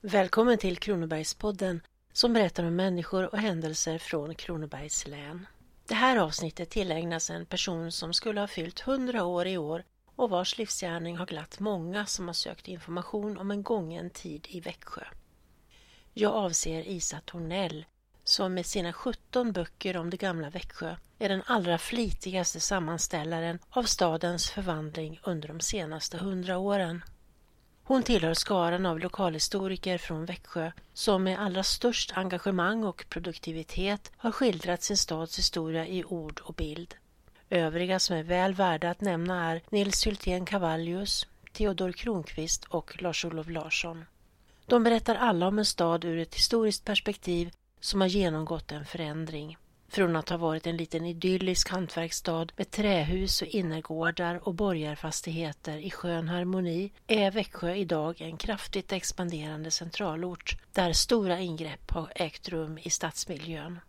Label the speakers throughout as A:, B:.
A: Välkommen till Kronobergspodden som berättar om människor och händelser från Kronobergs län. Det här avsnittet tillägnas en person som skulle ha fyllt 100 år i år och vars livsgärning har glatt många som har sökt information om en gången tid i Växjö. Jag avser Isa Tornell som med sina 17 böcker om det gamla Växjö är den allra flitigaste sammanställaren av stadens förvandling under de senaste hundra åren. Hon tillhör skaran av lokalhistoriker från Växjö som med allra störst engagemang och produktivitet har skildrat sin stads historia i ord och bild. Övriga som är väl värda att nämna är Nils Hyltén Cavallius, Theodor Kronqvist och Lars-Olof Larsson. De berättar alla om en stad ur ett historiskt perspektiv som har genomgått en förändring. Från att ha varit en liten idyllisk hantverksstad med trähus och innergårdar och borgarfastigheter i skön harmoni är Växjö idag en kraftigt expanderande centralort där stora ingrepp har ägt rum i stadsmiljön.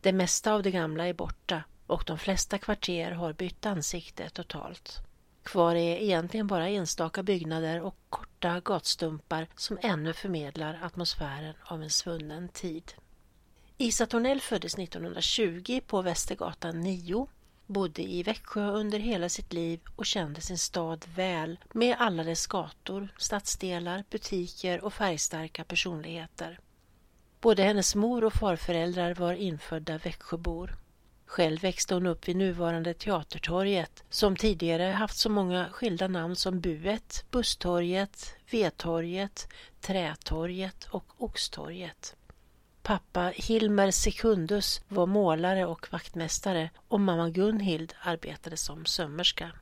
A: Det mesta av det gamla är borta och de flesta kvarter har bytt ansikte totalt. Kvar är egentligen bara enstaka byggnader och korta gatstumpar som ännu förmedlar atmosfären av en svunnen tid. Isa Tornell föddes 1920 på Västergatan 9, bodde i Växjö under hela sitt liv och kände sin stad väl med alla dess gator, stadsdelar, butiker och färgstarka personligheter. Både hennes mor och farföräldrar var infödda Växjöbor. Själv växte hon upp vid nuvarande Teatertorget som tidigare haft så många skilda namn som Buet, Busstorget, Vedtorget, Trätorget och Oxtorget. Pappa Hilmer Sekundus var målare och vaktmästare och mamma Gunhild arbetade som sömmerska.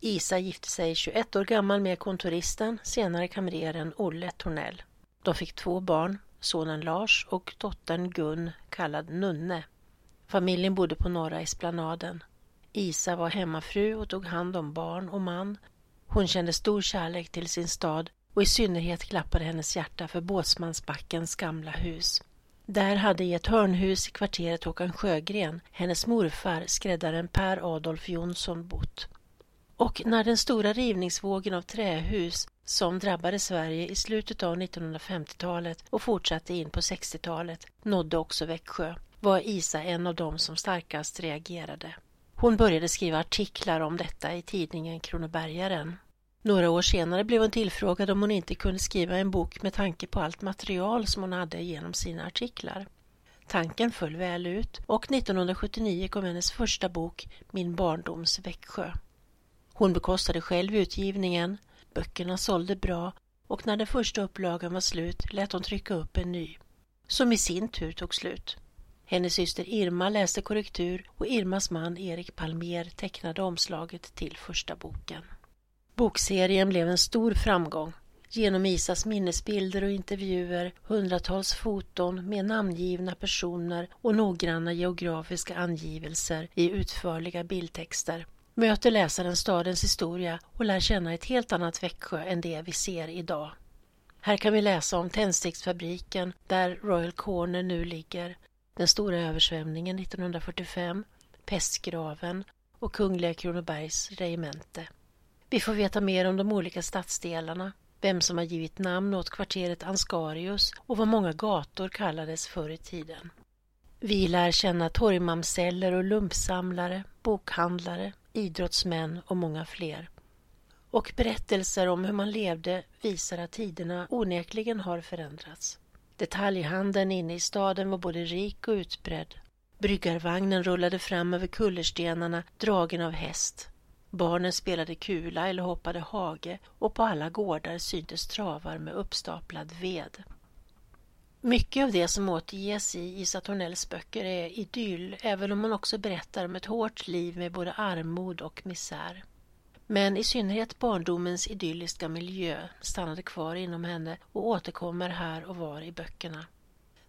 A: Isa gifte sig 21 år gammal med kontoristen, senare kamreren Olle Tornell. De fick två barn, sonen Lars och dottern Gun, kallad Nunne. Familjen bodde på norra esplanaden. Isa var hemmafru och tog hand om barn och man. Hon kände stor kärlek till sin stad och i synnerhet klappade hennes hjärta för Båtsmansbackens gamla hus. Där hade i ett hörnhus i kvarteret Håkan Sjögren hennes morfar, skräddaren Per Adolf Jonsson, bott. Och när den stora rivningsvågen av trähus som drabbade Sverige i slutet av 1950-talet och fortsatte in på 60-talet nådde också Växjö var Isa en av dem som starkast reagerade. Hon började skriva artiklar om detta i tidningen Kronobergaren. Några år senare blev hon tillfrågad om hon inte kunde skriva en bok med tanke på allt material som hon hade genom sina artiklar. Tanken föll väl ut och 1979 kom hennes första bok Min barndoms Växjö. Hon bekostade själv utgivningen, böckerna sålde bra och när den första upplagan var slut lät hon trycka upp en ny, som i sin tur tog slut. Hennes syster Irma läste korrektur och Irmas man Erik Palmer tecknade omslaget till första boken. Bokserien blev en stor framgång. Genom Isas minnesbilder och intervjuer, hundratals foton med namngivna personer och noggranna geografiska angivelser i utförliga bildtexter möter läsaren stadens historia och lär känna ett helt annat Växjö än det vi ser idag. Här kan vi läsa om tändsticksfabriken där Royal Corner nu ligger, den stora översvämningen 1945, pestgraven och Kungliga Kronobergs regemente. Vi får veta mer om de olika stadsdelarna, vem som har givit namn åt kvarteret Ansgarius och vad många gator kallades förr i tiden. Vi lär känna torgmamseller och lumpsamlare, bokhandlare, idrottsmän och många fler. Och berättelser om hur man levde visar att tiderna onekligen har förändrats. Detaljhandeln inne i staden var både rik och utbredd. Bryggarvagnen rullade fram över kullerstenarna dragen av häst. Barnen spelade kula eller hoppade hage och på alla gårdar syntes travar med uppstaplad ved. Mycket av det som återges i Isa Tornells böcker är idyll, även om hon också berättar om ett hårt liv med både armod och misär. Men i synnerhet barndomens idylliska miljö stannade kvar inom henne och återkommer här och var i böckerna.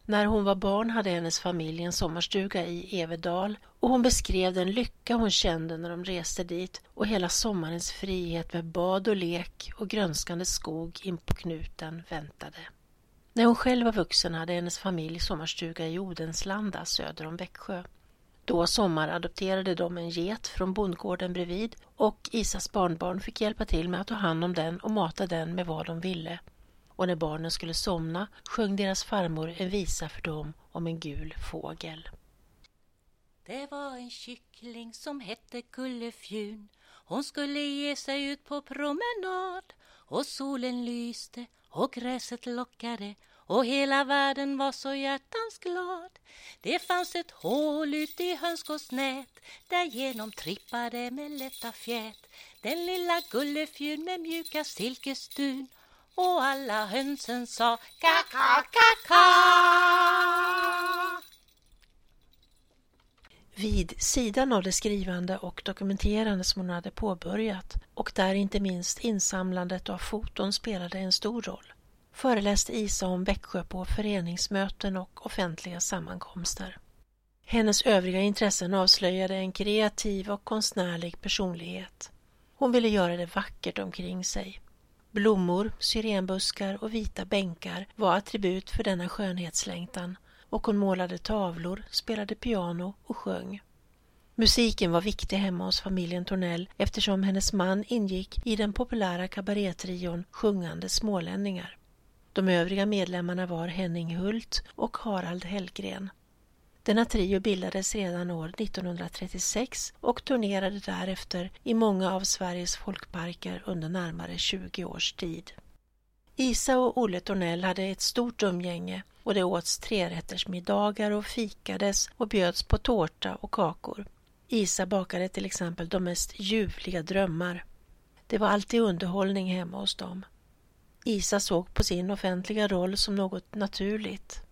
A: När hon var barn hade hennes familj en sommarstuga i Evedal och hon beskrev den lycka hon kände när de reste dit och hela sommarens frihet med bad och lek och grönskande skog in på knuten väntade. När hon själv var vuxen hade hennes familj sommarstuga i Odenslanda söder om Växjö. Då sommaradopterade de en get från bondgården bredvid och Isas barnbarn fick hjälpa till med att ta hand om den och mata den med vad de ville och när barnen skulle somna sjöng deras farmor en visa för dem om en gul fågel.
B: Det var en kyckling som hette Gullefjun. Hon skulle ge sig ut på promenad. Och solen lyste och gräset lockade. Och hela världen var så hjärtans glad. Det fanns ett hål ute i hönsgårdsnät därigenom trippade med lätta fjät. Den lilla gullefjun med mjuka silkesdun och alla hönsen sa kaka, kaka.
A: Vid sidan av det skrivande och dokumenterande som hon hade påbörjat och där inte minst insamlandet av foton spelade en stor roll föreläste Isa om Växjö på föreningsmöten och offentliga sammankomster. Hennes övriga intressen avslöjade en kreativ och konstnärlig personlighet. Hon ville göra det vackert omkring sig. Blommor, syrenbuskar och vita bänkar var attribut för denna skönhetslängtan och hon målade tavlor, spelade piano och sjöng. Musiken var viktig hemma hos familjen Tornell eftersom hennes man ingick i den populära kabarétrion Sjungande smålänningar. De övriga medlemmarna var Henning Hult och Harald Hellgren. Denna trio bildades redan år 1936 och turnerade därefter i många av Sveriges folkparker under närmare 20 års tid. Isa och Olle Tornell hade ett stort umgänge och det åts trerättersmiddagar och fikades och bjöds på tårta och kakor. Isa bakade till exempel de mest ljuvliga drömmar. Det var alltid underhållning hemma hos dem. Isa såg på sin offentliga roll som något naturligt.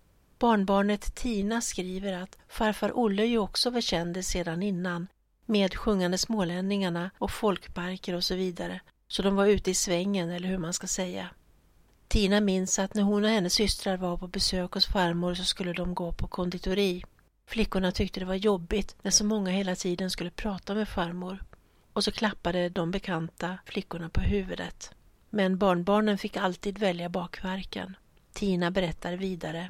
A: Barnbarnet Tina skriver att farfar Olle ju också var känd sedan innan med sjungande smålänningarna och folkparker och så vidare. Så de var ute i svängen eller hur man ska säga. Tina minns att när hon och hennes systrar var på besök hos farmor så skulle de gå på konditori. Flickorna tyckte det var jobbigt när så många hela tiden skulle prata med farmor. Och så klappade de bekanta flickorna på huvudet. Men barnbarnen fick alltid välja bakverken. Tina berättar vidare.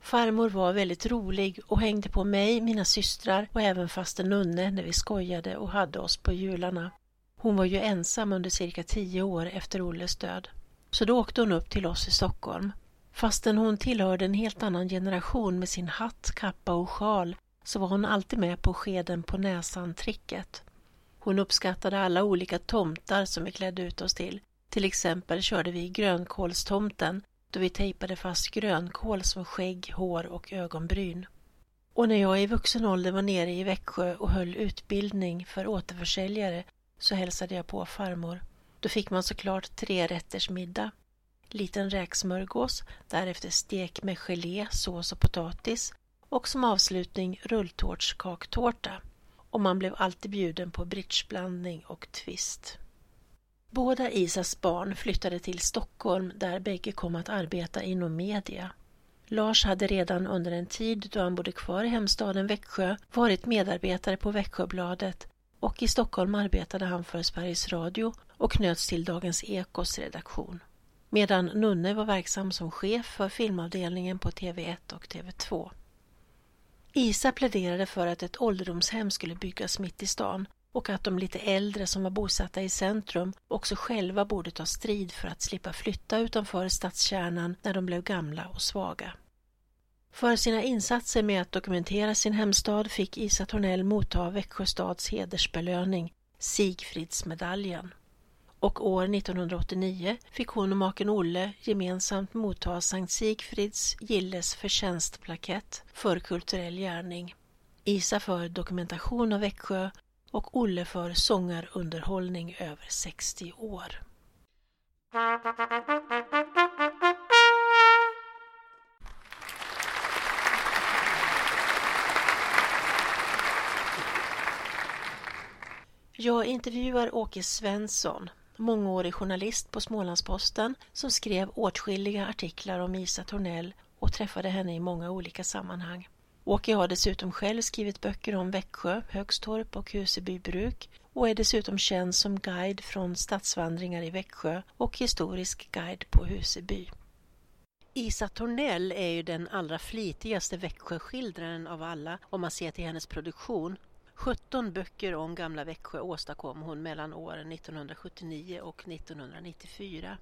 A: Farmor var väldigt rolig och hängde på mig, mina systrar och även faster Nunne när vi skojade och hade oss på jularna. Hon var ju ensam under cirka tio år efter Olles död. Så då åkte hon upp till oss i Stockholm. Fastän hon tillhörde en helt annan generation med sin hatt, kappa och sjal så var hon alltid med på skeden på näsan-tricket. Hon uppskattade alla olika tomtar som vi klädde ut oss till till exempel körde vi grönkålstomten då vi tejpade fast grönkål som skägg, hår och ögonbryn. Och när jag i vuxen ålder var nere i Växjö och höll utbildning för återförsäljare så hälsade jag på farmor. Då fick man såklart tre rätters middag. Liten räksmörgås, därefter stek med gelé, sås och potatis och som avslutning rulltårtskaktårta. Och man blev alltid bjuden på bridgeblandning och twist. Båda Isas barn flyttade till Stockholm där bägge kom att arbeta inom media. Lars hade redan under en tid då han bodde kvar i hemstaden Växjö varit medarbetare på Växjöbladet och i Stockholm arbetade han för Sveriges Radio och knöts till Dagens Ekos redaktion. Medan Nunne var verksam som chef för filmavdelningen på TV1 och TV2. Isa pläderade för att ett ålderdomshem skulle byggas mitt i stan och att de lite äldre som var bosatta i centrum också själva borde ta strid för att slippa flytta utanför stadskärnan när de blev gamla och svaga. För sina insatser med att dokumentera sin hemstad fick Isa Tornell motta Växjö stads hedersbelöning, Sigfridsmedaljen. Och år 1989 fick hon och maken Olle gemensamt motta Sankt Sigfrids Gilles förtjänstplakett för kulturell gärning. Isa för dokumentation av Växjö och Olle för sångarunderhållning över 60 år. Jag intervjuar Åke Svensson, mångårig journalist på Smålandsposten som skrev åtskilliga artiklar om Isa Tornell och träffade henne i många olika sammanhang. Åke har dessutom själv skrivit böcker om Växjö, Högstorp och Huseby bruk och är dessutom känd som guide från stadsvandringar i Växjö och historisk guide på Huseby. Isa Tornell är ju den allra flitigaste Växjöskildraren av alla om man ser till hennes produktion. 17 böcker om gamla Växjö åstadkom hon mellan åren 1979 och 1994.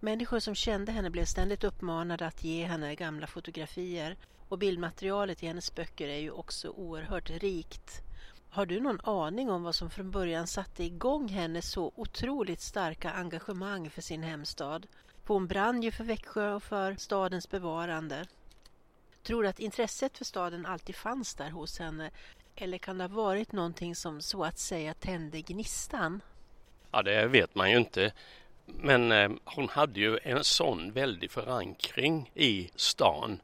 A: Människor som kände henne blev ständigt uppmanade att ge henne gamla fotografier och bildmaterialet i hennes böcker är ju också oerhört rikt. Har du någon aning om vad som från början satte igång hennes så otroligt starka engagemang för sin hemstad? För hon brann ju för Växjö och för stadens bevarande. Tror du att intresset för staden alltid fanns där hos henne eller kan det ha varit någonting som så att säga tände gnistan?
C: Ja, det vet man ju inte. Men eh, hon hade ju en sån väldig förankring i stan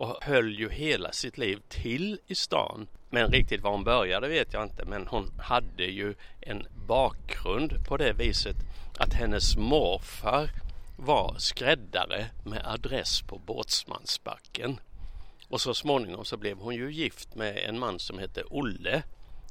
C: och höll ju hela sitt liv till i stan. Men riktigt var hon började vet jag inte, men hon hade ju en bakgrund på det viset att hennes morfar var skräddare med adress på Båtsmansbacken. Och så småningom så blev hon ju gift med en man som hette Olle,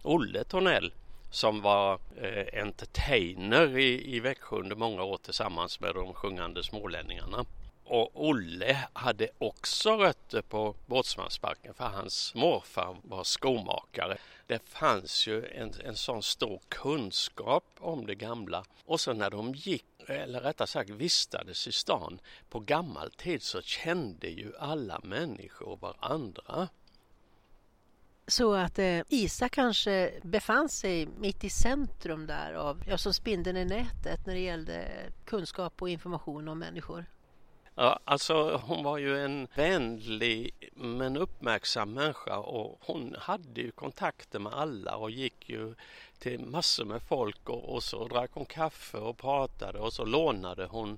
C: Olle Tornell som var eh, entertainer i, i Växjö under många år tillsammans med de sjungande smålänningarna. Och Olle hade också rötter på Båtsmansbacken för hans morfar var skomakare. Det fanns ju en, en sån stor kunskap om det gamla. Och så när de gick, eller rättare sagt vistades i stan på gammal tid så kände ju alla människor varandra.
A: Så att eh, Isa kanske befann sig mitt i centrum där av, ja, som spindeln i nätet när det gällde kunskap och information om människor.
C: Ja, alltså hon var ju en vänlig men uppmärksam människa och hon hade ju kontakter med alla och gick ju till massor med folk och, och så drack hon kaffe och pratade och så lånade hon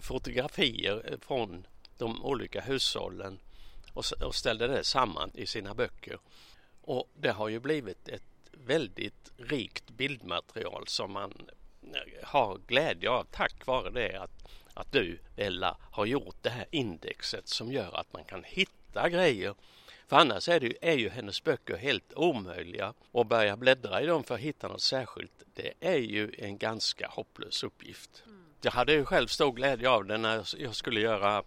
C: fotografier från de olika hushållen och, och ställde det samman i sina böcker. Och det har ju blivit ett väldigt rikt bildmaterial som man eh, har glädje av tack vare det att att du, Ella, har gjort det här indexet som gör att man kan hitta grejer. För annars är, det, är ju hennes böcker helt omöjliga och börja bläddra i dem för att hitta något särskilt. Det är ju en ganska hopplös uppgift. Mm. Jag hade ju själv stor glädje av det när jag skulle göra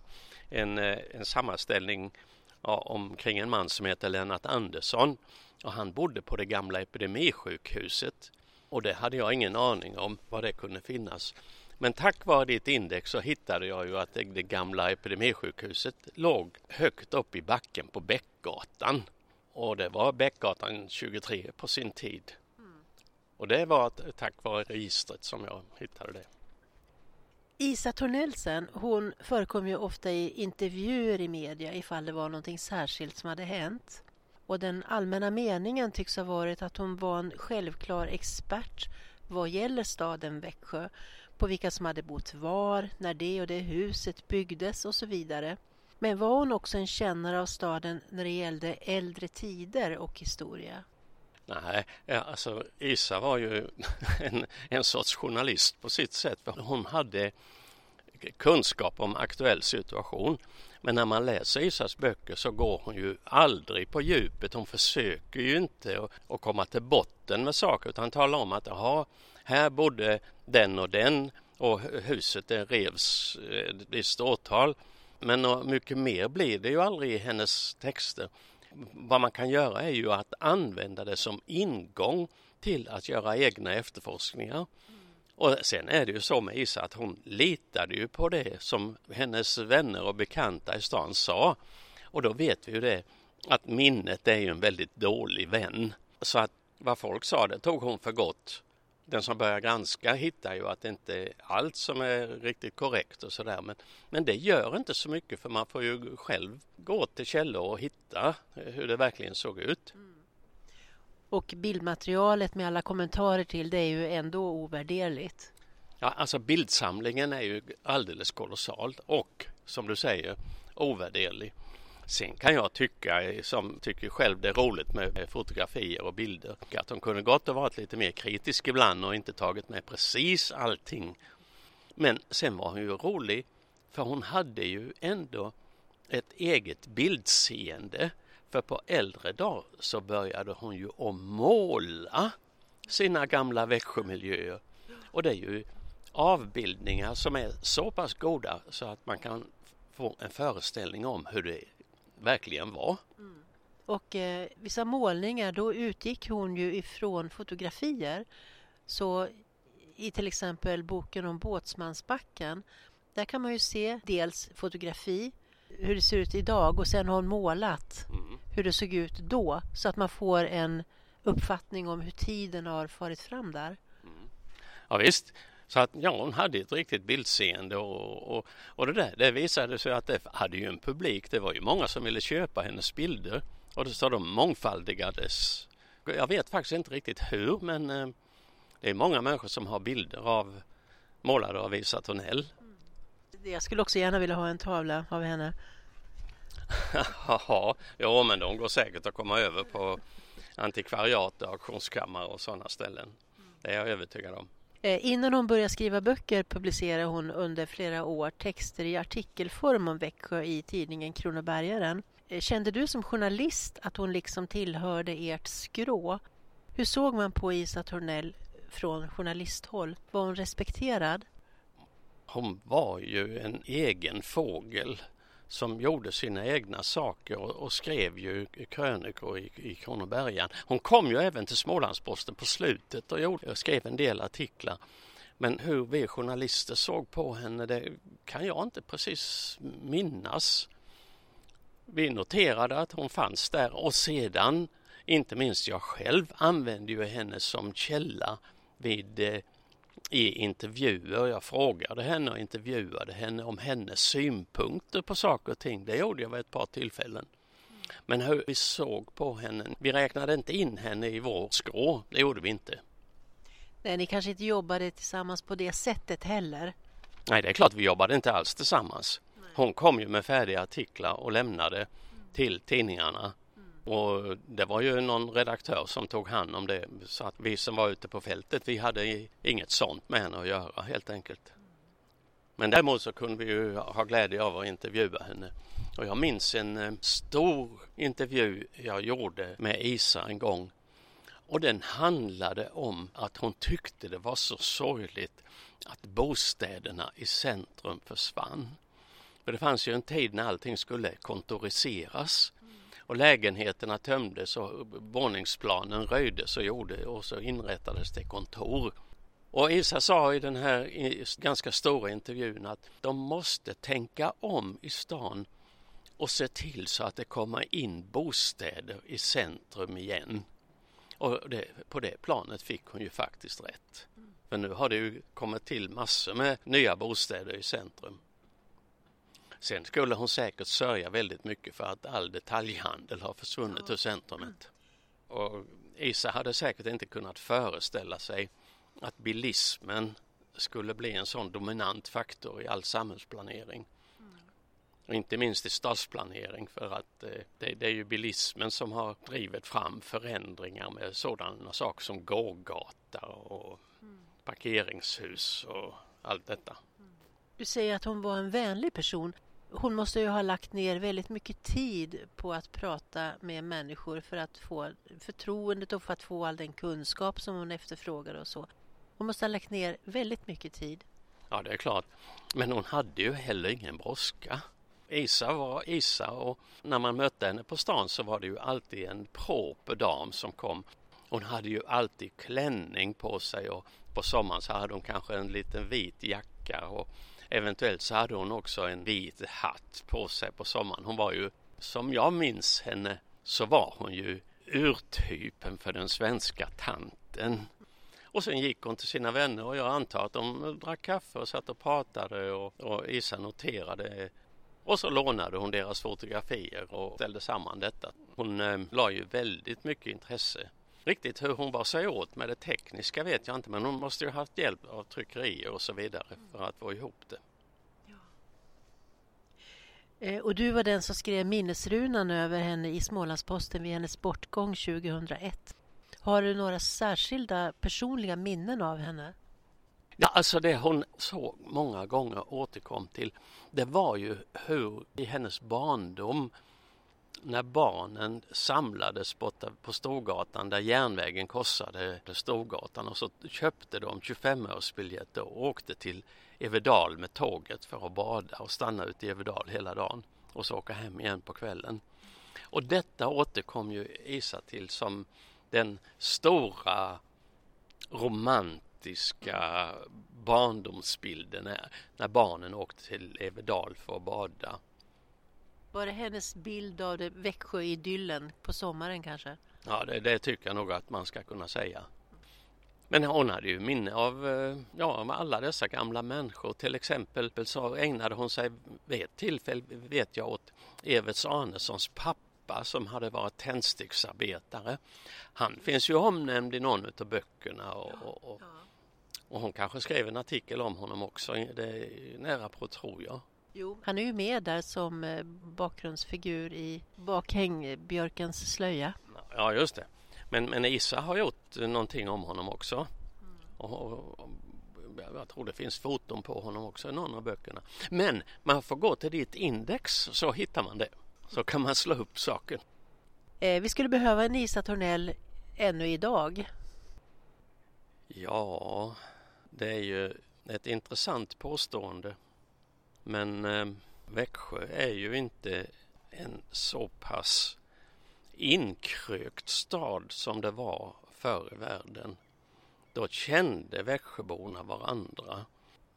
C: en, eh, en sammanställning ja, omkring en man som heter Lennart Andersson och han bodde på det gamla epidemisjukhuset och det hade jag ingen aning om vad det kunde finnas. Men tack vare ditt index så hittade jag ju att det, gamla epidemisjukhuset låg högt upp i backen på Bäckgatan. Och det var Bäckgatan 23 på sin tid. Mm. Och det var tack vare registret som jag hittade det.
A: Isa Tornelsen, hon förekom ju ofta i intervjuer i media ifall det var någonting särskilt som hade hänt. Och den allmänna meningen tycks ha varit att hon var en självklar expert vad gäller staden Växjö på vilka som hade bott var, när det och det huset byggdes och så vidare. Men var hon också en kännare av staden när det gällde äldre tider och historia?
C: Nej, alltså Isa var ju en, en sorts journalist på sitt sätt. För hon hade kunskap om aktuell situation. Men när man läser Isas böcker så går hon ju aldrig på djupet. Hon försöker ju inte att, komma till botten med saker utan talar om att här bodde den och den och huset det revs eh, ett visst årtal. Men mycket mer blir det ju aldrig i hennes texter. Vad man kan göra är ju att använda det som ingång till att göra egna efterforskningar. Och sen är det ju så med Isa att hon litade ju på det som hennes vänner och bekanta i stan sa. Och då vet vi ju det att minnet är ju en väldigt dålig vän. Så att vad folk sa det tog hon för gott den som börjar granska hittar ju att det inte är allt som är riktigt korrekt och sådär. Men, men det gör inte så mycket för man får ju själv gå till källor och hitta hur det verkligen såg ut. Mm.
A: Och bildmaterialet med alla kommentarer till det är ju ändå ovärderligt.
C: Ja, alltså bildsamlingen är ju alldeles kolossal och som du säger ovärderlig. Sen kan jag tycka, som tycker själv det är roligt med fotografier och bilder, att de kunde gott ha varit lite mer kritisk ibland och inte tagit med precis allting. Men sen var hon ju rolig, för hon hade ju ändå ett eget bildseende. För på äldre dag så började hon ju att måla sina gamla Växjömiljöer. Och det är ju avbildningar som är så pass goda så att man kan få en föreställning om hur det verkligen var. Mm.
A: Och eh, vissa målningar, då utgick hon ju ifrån fotografier. Så i till exempel boken om Båtsmansbacken Där kan man ju se dels fotografi, hur det ser ut idag och sen har hon målat
C: Mm.
A: hur det såg ut då så att man får en uppfattning om hur tiden har farit fram där.
C: Ja, visst. Så att ja, hon hade ett riktigt bildseende och, och, och det där det visade sig att det hade ju en publik. Det var ju många som ville köpa hennes bilder och det så de mångfaldigades. Jag vet faktiskt inte riktigt hur men eh, det är många människor som har bilder av målade av Isa Tornell.
A: Jag skulle också gärna vilja ha en tavla av henne.
C: Jaha, ja men de går säkert att komma över på antikvariat auktionskammare och sådana ställen. Det är jag övertygad om.
A: Eh, innan hon började skriva böcker publicerade hon under flera år texter i artikelform om Växjö i tidningen Kronobergaren. Eh, kände du som journalist att hon liksom tillhörde ert skrå? Hur såg man på Isa Tornell från journalisthåll? Var hon respekterad?
C: Hon var ju en egen fågel som gjorde sina egna saker och, och skrev ju krönikor i, i Kronobergaren. Hon kom ju även till Smålandsposten på slutet och, gjorde, och skrev en del artiklar. Men hur vi journalister såg på henne det kan jag inte precis minnas. Vi noterade att hon fanns där och sedan, inte minst jag själv, använde ju henne som källa vid eh, i intervjuer. Jag frågade henne och intervjuade henne om hennes synpunkter på saker och ting. Det gjorde jag vid ett par tillfällen. Men hur vi såg på henne, vi räknade inte in henne i vår skrå, det gjorde vi inte.
A: Nej, ni kanske inte jobbade tillsammans på det sättet heller.
C: Nej, det är klart vi jobbade inte alls tillsammans. Hon kom ju med färdiga artiklar och lämnade till tidningarna. Och det var ju någon redaktör som tog hand om det så att vi som var ute på fältet vi hade inget sånt med henne att göra helt enkelt. Men däremot så kunde vi ju ha glädje av att intervjua henne. Och jag minns en eh, stor intervju jag gjorde med Isa en gång. Och den handlade om att hon tyckte det var så sorgligt att bostäderna i centrum försvann. För det fanns ju en tid när allting skulle kontoriseras och lägenheterna tömdes och våningsplanen röjdes och, gjorde, och så inrättades det kontor. Och Isa sa i den här ganska stora intervjun att de måste tänka om i stan och se till så att det kommer in bostäder i centrum igen. Och det, på det planet fick hon ju faktiskt rätt. För nu har det ju kommit till massor med nya bostäder i centrum. Sen skulle hon säkert sörja väldigt mycket för att all detaljhandel har försvunnit ur centrumet. Och Isa hade säkert inte kunnat föreställa sig att bilismen skulle bli en sån dominant faktor i all samhällsplanering. Och inte minst i stadsplanering för att eh, det, det, är ju bilismen som har drivit fram förändringar med sådana saker som gågata och parkeringshus och allt detta.
A: Du säger att hon var en vänlig person. Hon måste ju ha lagt ner väldigt mycket tid på att prata med människor för att få förtroendet och för att få all den kunskap som hon efterfrågar och så. Hon måste ha lagt ner väldigt mycket tid.
C: Ja, det är klart. Men hon hade ju heller ingen brådska. Isa var Isa och när man mötte henne på stan så var det ju alltid en proper dam som kom. Hon hade ju alltid klänning på sig och på sommaren så hade hon kanske en liten vit jacka och eventuellt så hade hon också en vit hatt på sig på sommaren. Hon var ju, som jag minns henne, så var hon ju urtypen för den svenska tanten. Och sen gick hon till sina vänner och jag antar att de drack kaffe och satt och pratade och, och Isa noterade och så lånade hon deras fotografier och ställde samman detta. Hon eh, la ju väldigt mycket intresse. Riktigt hur hon bar sig åt med det tekniska vet jag inte men hon måste ju haft hjälp av tryckerier och så vidare för att få ihop det.
A: Eh, Och du var den som skrev minnesrunan över henne i Smålandsposten vid hennes bortgång 2001. Har du några särskilda personliga minnen av henne?
C: Ja, alltså det hon så många gånger återkom till det var ju hur i hennes barndom när barnen samlades borta på Storgatan där järnvägen korsade Storgatan och så köpte de 25-årsbiljetter och åkte till Everdal med tåget för att bada och stanna ute i Everdal hela dagen och så åka hem igen på kvällen. Och detta återkom ju Isa till som den stora romantiska barndomsbilden är när barnen åkte till Everdal för att bada.
A: Var det hennes bild av det Växjö-idyllen på sommaren kanske?
C: Ja, det, det, tycker jag nog att man ska kunna säga. Men hon hade ju minne av eh, ja, alla dessa gamla människor. Till exempel så ägnade hon sig vid ett tillfälle, vet jag, åt Everts Arnessons pappa som hade varit tändsticksarbetare. Han finns ju omnämnd i någon av böckerna och, och, och hon kanske skrev en artikel om honom också. Det är nära på tror jag.
A: Jo, han är ju med där som eh, bakgrundsfigur i Bakhängbjörkens slöja.
C: Ja, just det. Men, men Isa har gjort någonting om honom också. Mm. Och, och, och, jag tror det finns foton på honom också i någon av böckerna. Men man får gå till ditt index så hittar man det. Så kan man slå upp saken.
A: Eh, vi skulle behöva en Isa Tornell ännu idag.
C: Ja, det är ju ett intressant påstående. Men eh, Växjö är ju inte en så pass inkrökt stad som det var förr i världen. Då kände Växjöborna varandra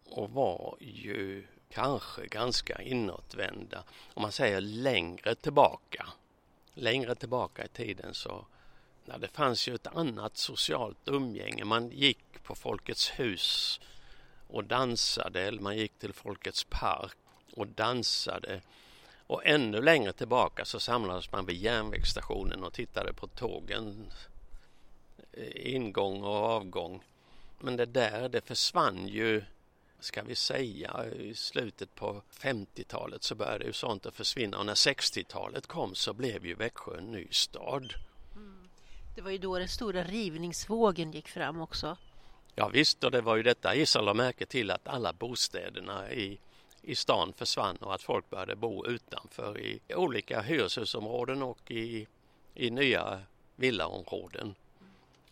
C: och var ju kanske ganska inåtvända. Om man säger längre tillbaka, längre tillbaka i tiden så ja, det fanns ju ett annat socialt umgänge. Man gick på Folkets hus och dansade eller man gick till Folkets park och dansade. Och ännu längre tillbaka så samlades man vid järnvägsstationen och tittade på tågen eh, ingång och avgång. Men det där det försvann ju, ska vi säga, i slutet på 50-talet så började ju sånt att försvinna och när 60-talet kom så blev ju Växjö en ny stad. Mm.
A: Det var ju då den stora rivningsvågen gick fram också.
C: Ja visst, och det var ju detta Israel la märke till att alla bostäderna i, i stan försvann och att folk började bo utanför i olika hyreshusområden och i, i nya villaområden.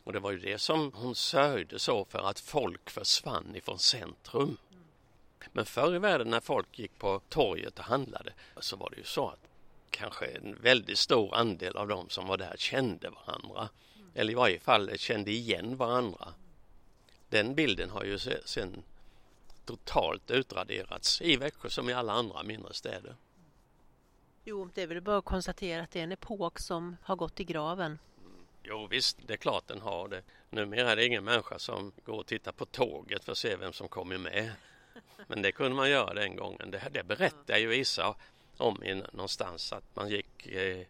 C: Och det var ju det som hon sörjde så för att folk försvann ifrån centrum. Men förr i världen när folk gick på torget och handlade så var det ju så att kanske en väldigt stor andel av dem som var där kände varandra. Eller i varje fall kände igen varandra. Den bilden har ju sen totalt utraderats i Växjö som i alla andra mindre städer.
A: Jo, det är väl bara att konstatera att det är en epok som har gått i graven.
C: Jo visst, det är klart den har det. Numera är det ingen människa som går och tittar på tåget för att se vem som kommer med. Men det kunde man göra den gången. Det, det berättar ju Isa om i någonstans att man gick eh,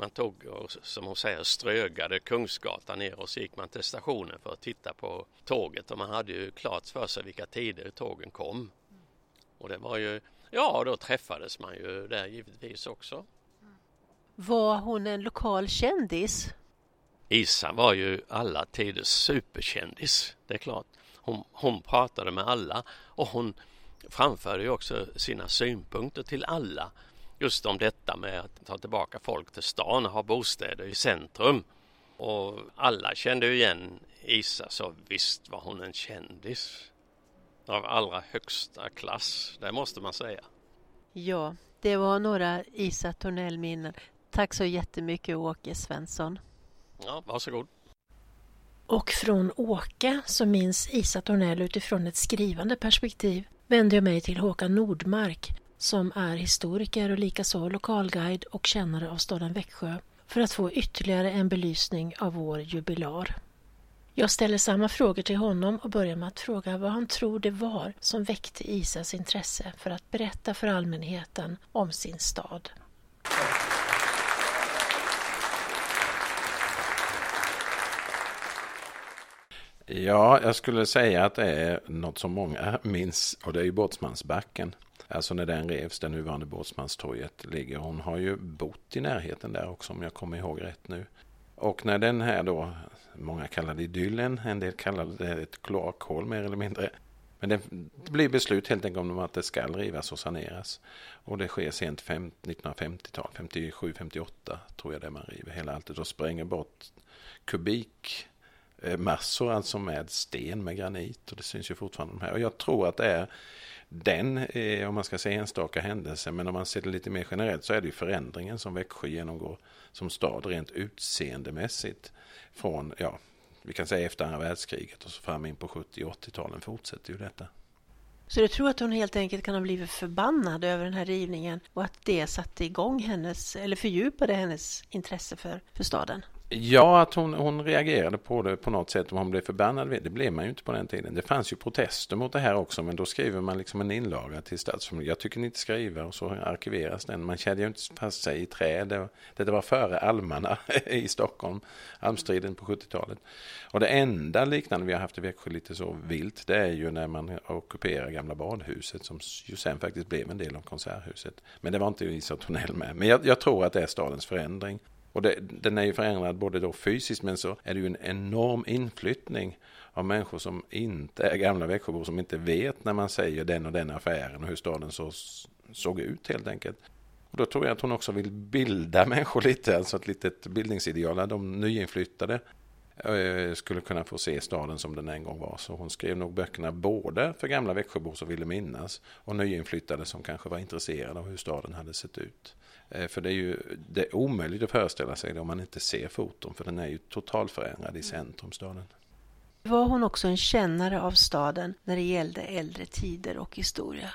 C: man tog och som hon säger strögade Kungsgatan ner och så gick man till stationen för att titta på tåget och man hade ju klart för sig vilka tider tågen kom. Och det var ju, ja då träffades man ju där givetvis också.
A: Var hon en lokal kändis?
C: Isa var ju alla tiders superkändis, det är klart. Hon, hon pratade med alla och hon framförde ju också sina synpunkter till alla just om detta med att ta tillbaka folk till stan och ha bostäder i centrum. Och alla kände ju igen Isa så visst var hon en kändis. Av allra högsta klass, det måste man säga.
A: Ja, det var några Isa Tornell-minnen. Tack så jättemycket Åke Svensson.
C: Ja, varsågod.
A: Och från Åke som minns Isa Tornell utifrån ett skrivande perspektiv vänder jag mig till Håkan Nordmark som är historiker och likaså lokalguide och kännare av staden Växjö för att få ytterligare en belysning av vår jubilar. Jag ställer samma frågor till honom och börjar med att fråga vad han tror det var som väckte Isas intresse för att berätta för allmänheten om sin stad.
D: Ja, jag skulle säga att det är något som många minns och det är ju Båtsmansbacken. Alltså när den revs, det nuvarande Båtsmanstorget ligger. Hon har ju bott i närheten där också om jag kommer ihåg rätt nu. Och när den här då, många kallar det idyllen, en del kallar det ett kloakhål mer eller mindre. Men det blir beslut helt enkelt om att det ska rivas och saneras. Och det sker sent 1950-tal, 57-58 tror jag det man river hela alltet och spränger bort kubikmassor, eh, alltså med sten, med granit. Och det syns ju fortfarande de här. Och jag tror att det är den, eh, om man ska säga enstaka händelse, men om man ser det lite mer generellt så är det ju förändringen som Växjö genomgår som stad rent utseendemässigt från, ja, vi kan säga efter andra världskriget och så fram in på 70 och 80-talen fortsätter ju detta.
A: Så du tror att hon helt enkelt kan ha blivit förbannad över den här rivningen och att det satte igång hennes, eller fördjupade hennes intresse för, för staden?
D: Ja, att hon, hon reagerade på det på något sätt. Om hon blev förbannad, det blev man ju inte på den tiden. Det fanns ju protester mot det här också, men då skriver man liksom en inlaga till stadsfullmäktige. Jag tycker ni inte skriver och så arkiveras den. Man kände ju inte fast sig i träd. Det, det var före almarna i Stockholm, almstriden på 70-talet. Och det enda liknande vi har haft i Växjö lite så vilt, det är ju när man ockuperar gamla badhuset som ju sen faktiskt blev en del av konserthuset. Men det var inte Isa Tornell med. Men jag, jag tror att det är stadens förändring. Och det, den är ju förändrad både då fysiskt men så är det ju en enorm inflyttning av människor som inte är gamla Växjöbor som inte vet när man säger den och den affären och hur staden så, såg ut helt enkelt. Och då tror jag att hon också vill bilda människor lite, alltså ett litet bildningsideal där de nyinflyttade eh, skulle kunna få se staden som den en gång var. Så hon skrev nog böckerna både för gamla Växjöbor som ville minnas och nyinflyttade som kanske var intresserade av hur staden hade sett ut. Eh, för det är ju det är omöjligt att föreställa sig det om man inte ser foton för den är ju totalförändrad i centrumstaden.
A: Var hon också en kännare av staden när det gällde äldre tider och historia?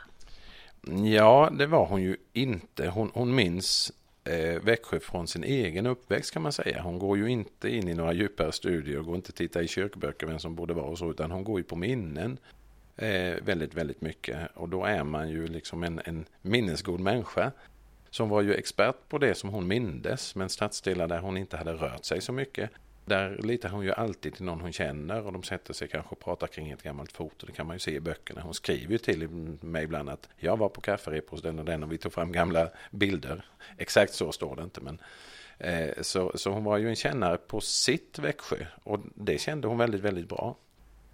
D: Ja, det var hon ju inte. Hon, hon minns eh, Växjö från sin egen uppväxt kan man säga. Hon går ju inte in i några djupare studier och går inte titta i kyrkböcker vem som borde vara och så, utan hon går ju på minnen eh, väldigt, väldigt mycket. Och då är man ju liksom en, en minnesgod människa som var ju expert på det som hon mindes, men stadsdelar där hon inte hade rört sig så mycket. Där litar hon ju alltid till någon hon känner och de sätter sig kanske och pratar kring ett gammalt foto. Det kan man ju se i böckerna. Hon skriver ju till mig ibland att jag var på kafferep hos den och den och vi tog fram gamla bilder. Exakt så står det inte men eh, så, så hon var ju en kännare på sitt Växjö och det kände hon väldigt, väldigt bra.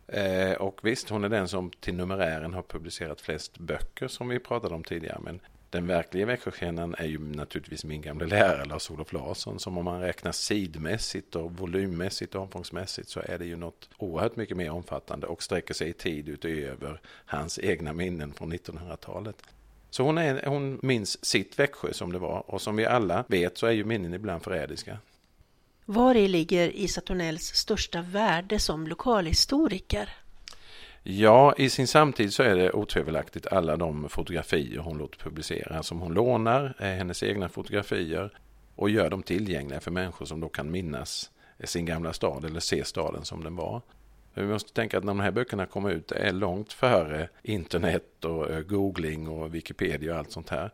D: Eh, och visst, hon är den som till numerären har publicerat flest böcker som vi pratade om tidigare. Men den verkliga Växjöstjärnan är ju naturligtvis min gamla lärare Lars-Olof Larsson som om man räknar sidmässigt och volymmässigt och omfångsmässigt så är det ju något oerhört mycket mer omfattande och sträcker sig i tid utöver hans egna minnen från 1900-talet. Så hon, är, hon minns sitt Växjö som det var och som vi alla vet så är ju minnen ibland förrädiska.
A: Var i ligger Isa Tornells största värde som lokalhistoriker?
D: Ja, i sin samtid så är det otvivelaktigt alla de fotografier hon låter publicera som hon lånar, är hennes egna fotografier och gör dem tillgängliga för människor som då kan minnas eh, sin gamla stad eller se staden som den var. Vi måste tänka att när de här böckerna kommer ut, det är långt före internet och eh, googling och Wikipedia och allt sånt här.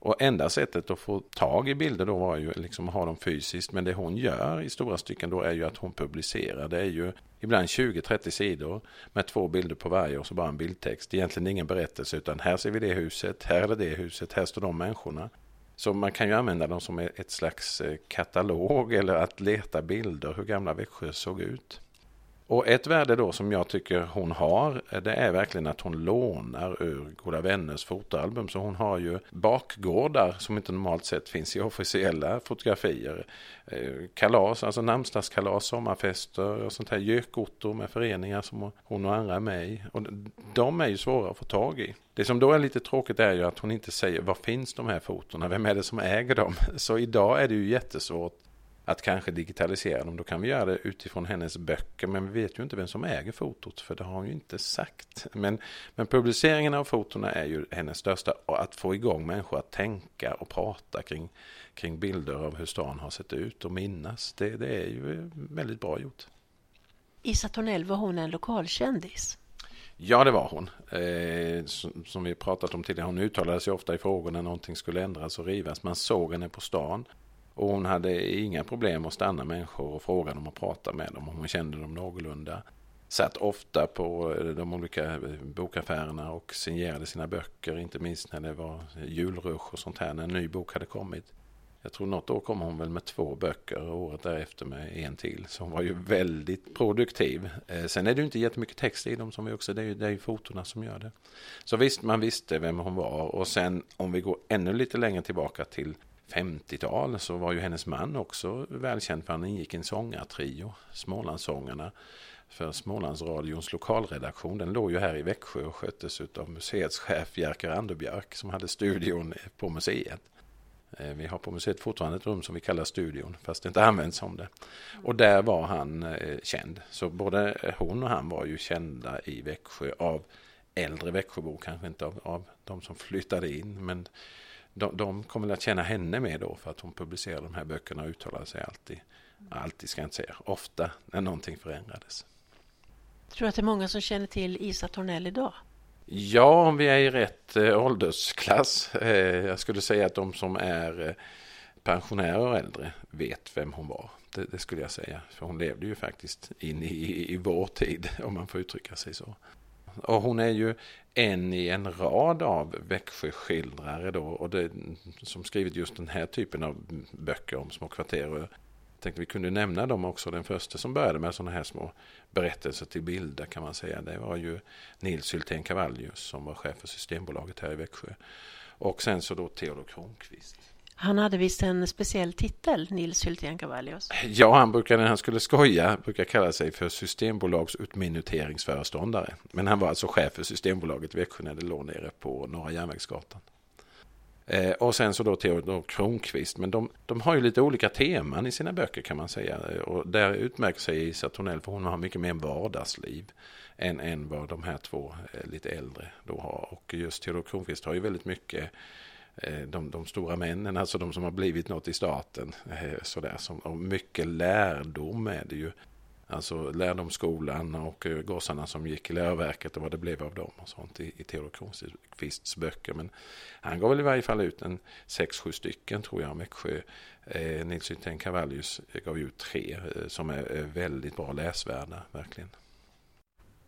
D: Och enda sättet att få tag i bilder då var ju liksom att ha dem fysiskt. Men det hon gör i stora stycken då är ju att hon publicerar. Det är ju ibland 20-30 sidor med två bilder på varje och så bara en bildtext. Egentligen ingen berättelse utan här ser vi det huset, här är det det huset, här står de människorna. Så man kan ju använda dem som ett slags eh, katalog eller att leta bilder hur gamla Växjö såg ut. Och ett värde då som jag tycker hon har, eh, det är verkligen att hon lånar ur Goda Vänners fotoalbum. Så hon har ju bakgårdar som inte normalt sett finns i officiella fotografier. Eh, kalas, alltså namnsdagskalas, sommarfester och sånt här gökortor med föreningar som hon och andra är med i. Och de är ju svåra att få tag i. Det som då är lite tråkigt är ju att hon inte säger var finns de här fotona, vem är det som äger dem? Så idag är det ju jättesvårt att kanske digitalisera dem. Då kan vi göra det utifrån hennes böcker. Men vi vet ju inte vem som äger fotot. För det har hon ju inte sagt. Men, men publiceringen av fotona är ju hennes största. Och att få igång människor att tänka och prata kring, kring bilder av hur stan har sett ut och minnas. Det, det är ju väldigt bra gjort.
A: Issa Tornell, var hon en lokalkändis?
D: Ja, det var hon. Eh, som, som vi pratat om tidigare. Hon uttalade sig ofta i frågor när någonting skulle ändras och rivas. Man såg henne på stan. Och hon hade inga problem att stanna människor och fråga dem och prata med dem om hon kände dem någorlunda. Satt ofta på eh, de olika eh, bokaffärerna och signerade sina böcker, inte minst när det var julrush och sånt här, när en ny bok hade kommit. Jag tror något år kom hon väl med två böcker och året därefter med en till. Så hon var ju väldigt produktiv. Eh, sen är det ju inte jättemycket text i dem som vi också, det är ju, det är ju fotona som gör det. Så visst, man visste vem hon var och sen om vi går ännu lite längre tillbaka till 50-tal så var ju hennes man också välkänd för han ingick i en sångartrio, Smålandssångarna för Smålandsradions lokalredaktion. Den låg ju här i Växjö och sköttes av museets chef Jerker Anderbjörk som hade studion på museet. Eh, vi har på museet fortfarande ett rum som vi kallar studion, fast det inte används som det. Och där var han eh, känd. Så både hon och han var ju kända i Växjö av äldre Växjöbor, kanske inte av, av de som flyttade in. Men de, de kommer att känna henne mer då för att hon publicerade de här böckerna och uttalade sig alltid, alltid ska jag inte säga, ofta när någonting förändrades.
A: Tror du att det är många som känner till Isa Tornell idag?
D: Ja, om vi är i rätt eh, åldersklass. Eh, jag skulle säga att de som är eh, pensionärer och äldre vet vem hon var. Det, det, skulle jag säga. För hon levde ju faktiskt in i, i vår tid, om man får uttrycka sig så. Och hon är ju en i en rad av Växjöskildrare då, och det, som skrivit just den här typen av böcker om små kvarter Jag tänkte vi kunde nämna dem också. Den första som började med sådana här små berättelser till bilder kan man säga. Det var ju Nils Hyltén Cavallius som var chef för Systembolaget här i Växjö. Och sen så då Theodor Kronqvist.
A: Han hade visst en speciell titel, Nils Hyltén Cavallius.
D: Ja, han brukade när han skulle skoja brukar kalla sig för Systembolags utminuteringsföreståndare. Men han var alltså chef för Systembolaget i Växjö när det låg nere på Norra Järnvägsgatan. Eh, och sen så då Theodor Kronqvist. Men de, de har ju lite olika teman i sina böcker kan man säga. Och där utmärker sig Isa Tornell för hon har mycket mer vardagsliv än, än vad de här två eh, lite äldre då har. Och just Theodor Kronqvist har ju väldigt mycket Eh, de, de, stora männen, alltså de som har blivit något i staten. Eh, sådär, som, och mycket lärdom är det ju. Alltså lärdomsskolan och eh, gossarna som gick i läroverket och vad det blev av dem och sånt i, i Theodor Kronqvists böcker. Men han gav väl i varje fall ut en sex, sju stycken tror jag. Växjö. Eh, Nils Hyttén Cavallius gav ut tre eh, som är, är väldigt bra läsvärda, verkligen.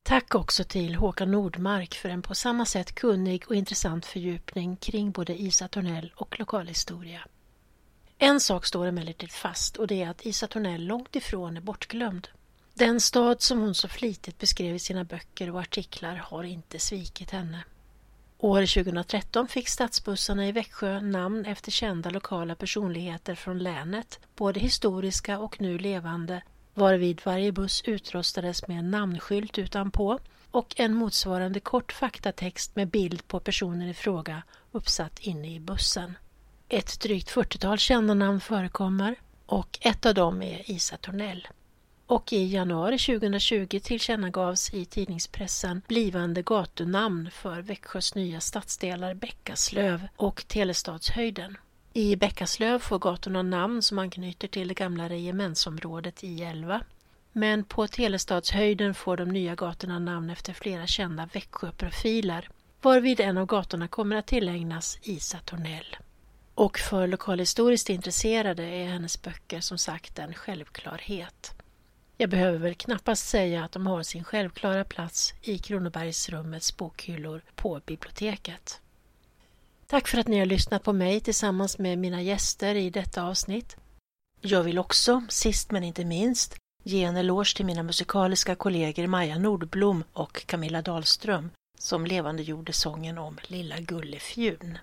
A: Tack också till Håkan Nordmark för en på samma sätt kunnig och intressant fördjupning kring både Isa Tornell och lokalhistoria. En sak står emellertid fast och det är att Isa Tornell långt ifrån är bortglömd. Den stad som hon så flitigt beskrev i sina böcker och artiklar har inte svikit henne. År 2013 fick stadsbussarna i Växjö namn efter kända lokala personligheter från länet, både historiska och nu levande, varvid varje buss utrustades med en namnskylt utanpå och en motsvarande kort faktatext med bild på personen i fråga uppsatt inne i bussen. Ett drygt 40-tal kända namn förekommer och ett av dem är Isa Tornell och i januari 2020 tillkännagavs i tidningspressen blivande gatunamn för Växjös nya stadsdelar Bäckaslöv och Telestadshöjden. I Bäckaslöv får gatorna namn som anknyter till det gamla regementsområdet I11. Men på Telestadshöjden får de nya gatorna namn efter flera kända Växjöprofiler, varvid en av gatorna kommer att tillägnas Isa Tornell. Och för lokalhistoriskt intresserade är hennes böcker som sagt en självklarhet. Jag behöver väl knappast säga att de har sin självklara plats i Kronobergsrummets bokhyllor på biblioteket. Tack för att ni har lyssnat på mig tillsammans med mina gäster i detta avsnitt. Jag vill också, sist men inte minst, ge en eloge till mina musikaliska kollegor Maja Nordblom och Camilla Dahlström som levande gjorde sången om Lilla Gullefjun.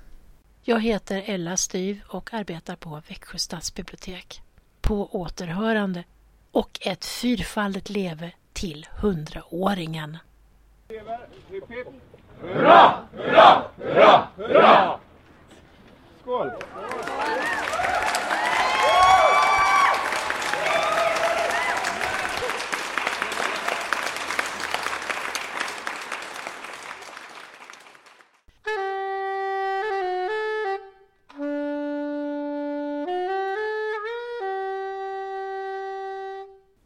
A: Jag heter Ella Styv och arbetar på Växjö stadsbibliotek. På återhörande och ett fyrfaldigt leve till hundraåringen.
E: Hurra! Hurra! Hurra! Hurra! Skål!